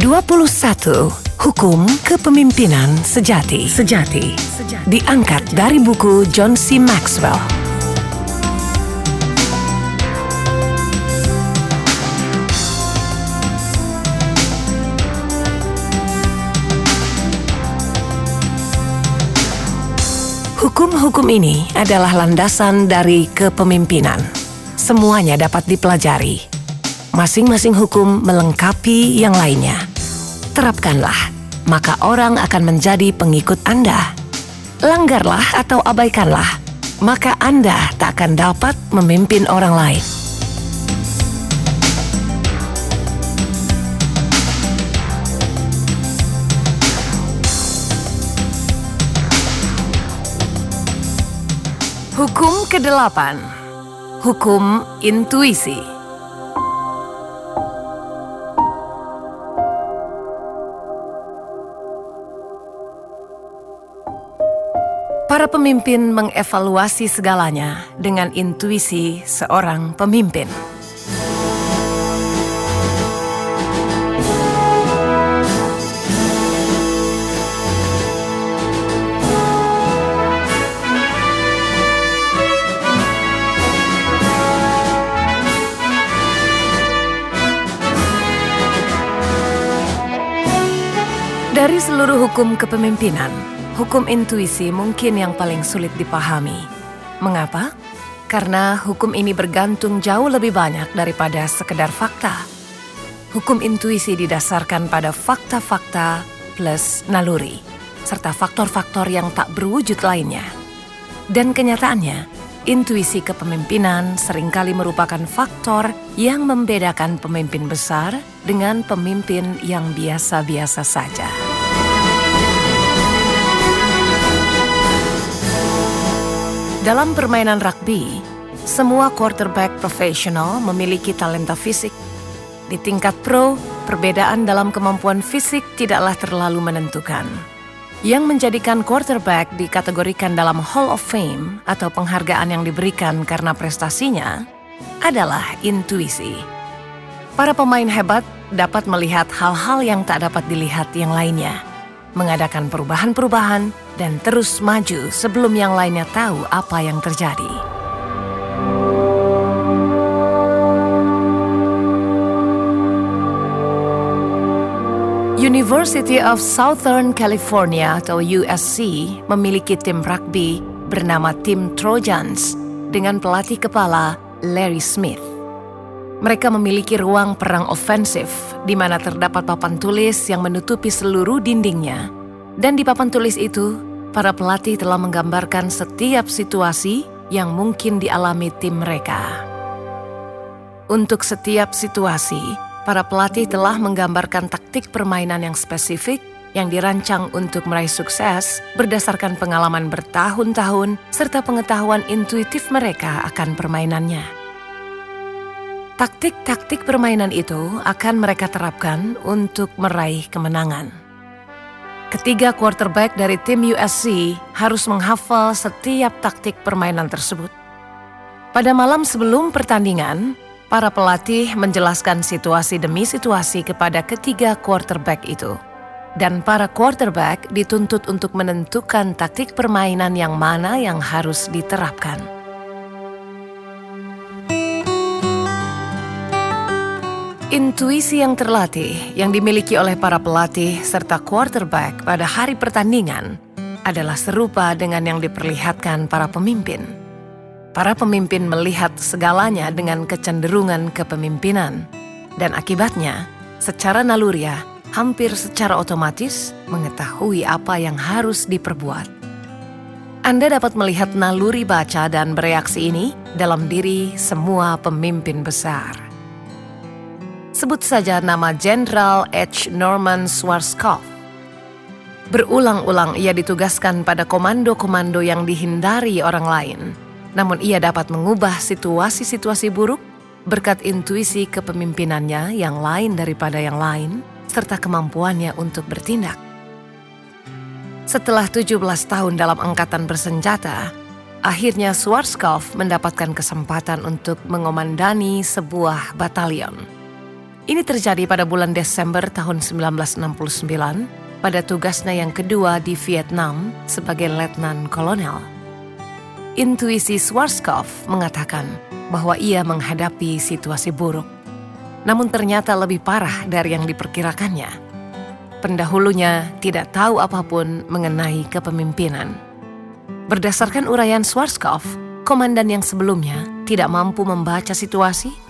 21. Hukum Kepemimpinan Sejati. Sejati. Diangkat dari buku John C. Maxwell. Hukum-hukum ini adalah landasan dari kepemimpinan. Semuanya dapat dipelajari. Masing-masing hukum melengkapi yang lainnya. Terapkanlah, maka orang akan menjadi pengikut Anda. Langgarlah atau abaikanlah, maka Anda tak akan dapat memimpin orang lain. Hukum kedelapan, hukum intuisi. Para pemimpin mengevaluasi segalanya dengan intuisi seorang pemimpin. Dari seluruh hukum kepemimpinan, hukum intuisi mungkin yang paling sulit dipahami. Mengapa? Karena hukum ini bergantung jauh lebih banyak daripada sekedar fakta. Hukum intuisi didasarkan pada fakta-fakta plus naluri, serta faktor-faktor yang tak berwujud lainnya. Dan kenyataannya, intuisi kepemimpinan sering kali merupakan faktor yang membedakan pemimpin besar dengan pemimpin yang biasa-biasa saja. Dalam permainan rugby, semua quarterback profesional memiliki talenta fisik. Di tingkat pro, perbedaan dalam kemampuan fisik tidaklah terlalu menentukan. Yang menjadikan quarterback dikategorikan dalam Hall of Fame atau penghargaan yang diberikan karena prestasinya adalah intuisi. Para pemain hebat dapat melihat hal-hal yang tak dapat dilihat yang lainnya, mengadakan perubahan-perubahan, dan terus maju sebelum yang lainnya tahu apa yang terjadi. University of Southern California atau USC memiliki tim rugby bernama tim Trojans dengan pelatih kepala Larry Smith. Mereka memiliki ruang perang ofensif di mana terdapat papan tulis yang menutupi seluruh dindingnya. Dan di papan tulis itu, para pelatih telah menggambarkan setiap situasi yang mungkin dialami tim mereka. Untuk setiap situasi, para pelatih telah menggambarkan taktik permainan yang spesifik yang dirancang untuk meraih sukses berdasarkan pengalaman bertahun-tahun serta pengetahuan intuitif mereka akan permainannya. Taktik-taktik permainan itu akan mereka terapkan untuk meraih kemenangan. Ketiga quarterback dari tim USC harus menghafal setiap taktik permainan tersebut. Pada malam sebelum pertandingan, para pelatih menjelaskan situasi demi situasi kepada ketiga quarterback itu. Dan para quarterback dituntut untuk menentukan taktik permainan yang mana yang harus diterapkan. Intuisi yang terlatih yang dimiliki oleh para pelatih serta quarterback pada hari pertandingan adalah serupa dengan yang diperlihatkan para pemimpin. Para pemimpin melihat segalanya dengan kecenderungan kepemimpinan, dan akibatnya, secara naluriah, hampir secara otomatis mengetahui apa yang harus diperbuat. Anda dapat melihat naluri baca dan bereaksi ini dalam diri semua pemimpin besar. Sebut saja nama Jenderal H. Norman Schwarzkopf. Berulang-ulang ia ditugaskan pada komando-komando yang dihindari orang lain. Namun ia dapat mengubah situasi-situasi buruk berkat intuisi kepemimpinannya yang lain daripada yang lain, serta kemampuannya untuk bertindak. Setelah 17 tahun dalam angkatan bersenjata, akhirnya Schwarzkopf mendapatkan kesempatan untuk mengomandani sebuah batalion. Ini terjadi pada bulan Desember tahun 1969 pada tugasnya yang kedua di Vietnam sebagai letnan kolonel. Intuisi Schwarzkopf mengatakan bahwa ia menghadapi situasi buruk. Namun ternyata lebih parah dari yang diperkirakannya. Pendahulunya tidak tahu apa pun mengenai kepemimpinan. Berdasarkan uraian Schwarzkopf, komandan yang sebelumnya tidak mampu membaca situasi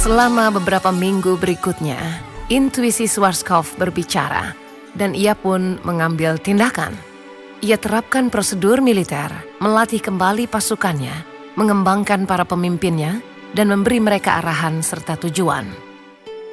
Selama beberapa minggu berikutnya, intuisi Schwarzkopf berbicara dan ia pun mengambil tindakan. Ia terapkan prosedur militer, melatih kembali pasukannya, mengembangkan para pemimpinnya, dan memberi mereka arahan serta tujuan.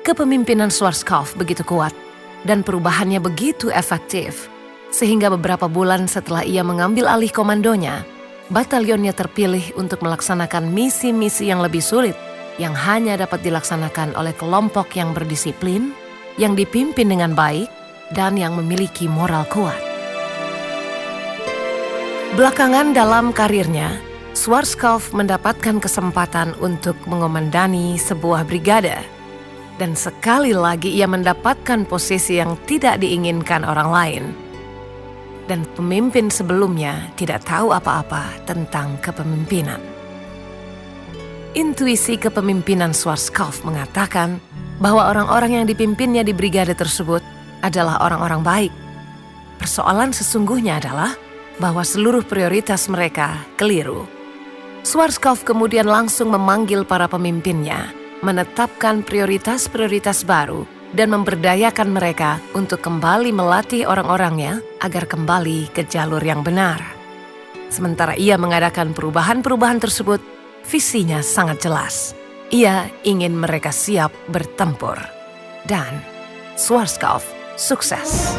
Kepemimpinan Schwarzkopf begitu kuat dan perubahannya begitu efektif, sehingga beberapa bulan setelah ia mengambil alih komandonya, batalionnya terpilih untuk melaksanakan misi-misi yang lebih sulit yang hanya dapat dilaksanakan oleh kelompok yang berdisiplin, yang dipimpin dengan baik, dan yang memiliki moral kuat. Belakangan dalam karirnya, Schwarzkopf mendapatkan kesempatan untuk mengomandani sebuah brigade. Dan sekali lagi ia mendapatkan posisi yang tidak diinginkan orang lain. Dan pemimpin sebelumnya tidak tahu apa-apa tentang kepemimpinan. Intuisi kepemimpinan Schwarzkopf mengatakan bahwa orang-orang yang dipimpinnya di brigade tersebut adalah orang-orang baik. Persoalan sesungguhnya adalah bahwa seluruh prioritas mereka keliru. Schwarzkopf kemudian langsung memanggil para pemimpinnya, menetapkan prioritas-prioritas baru, dan memberdayakan mereka untuk kembali melatih orang-orangnya agar kembali ke jalur yang benar. Sementara ia mengadakan perubahan-perubahan tersebut, visinya sangat jelas. Ia ingin mereka siap bertempur. Dan Schwarzkopf sukses.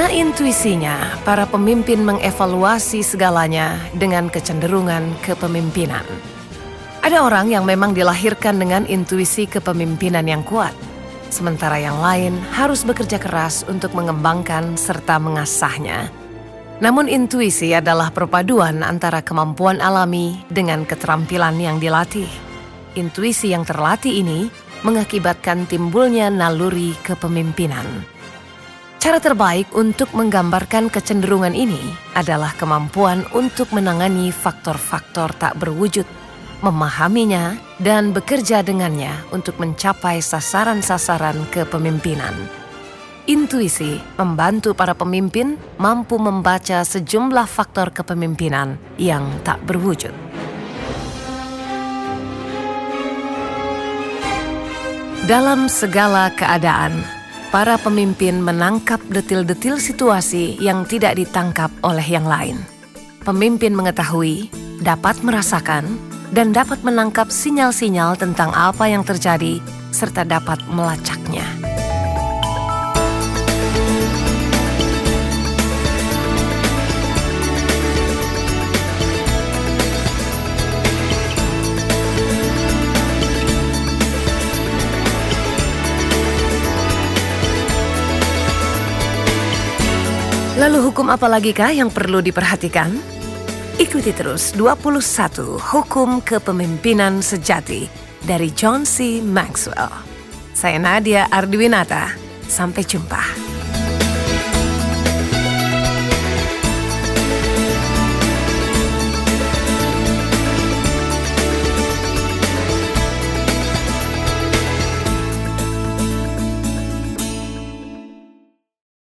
Karena intuisinya, para pemimpin mengevaluasi segalanya dengan kecenderungan kepemimpinan. Ada orang yang memang dilahirkan dengan intuisi kepemimpinan yang kuat, sementara yang lain harus bekerja keras untuk mengembangkan serta mengasahnya. Namun intuisi adalah perpaduan antara kemampuan alami dengan keterampilan yang dilatih. Intuisi yang terlatih ini mengakibatkan timbulnya naluri kepemimpinan. Cara terbaik untuk menggambarkan kecenderungan ini adalah kemampuan untuk menangani faktor-faktor tak berwujud, memahaminya, dan bekerja dengannya untuk mencapai sasaran-sasaran kepemimpinan. Intuisi membantu para pemimpin mampu membaca sejumlah faktor kepemimpinan yang tak berwujud. Dalam segala keadaan, para pemimpin menangkap detil-detil situasi yang tidak ditangkap oleh yang lain. Pemimpin mengetahui, dapat merasakan, dan dapat menangkap sinyal-sinyal tentang apa yang terjadi serta dapat melacaknya. Lalu hukum apa lagi kah yang perlu diperhatikan? Ikuti terus 21 Hukum Kepemimpinan Sejati dari John C. Maxwell. Saya Nadia Ardiwinata. Sampai jumpa.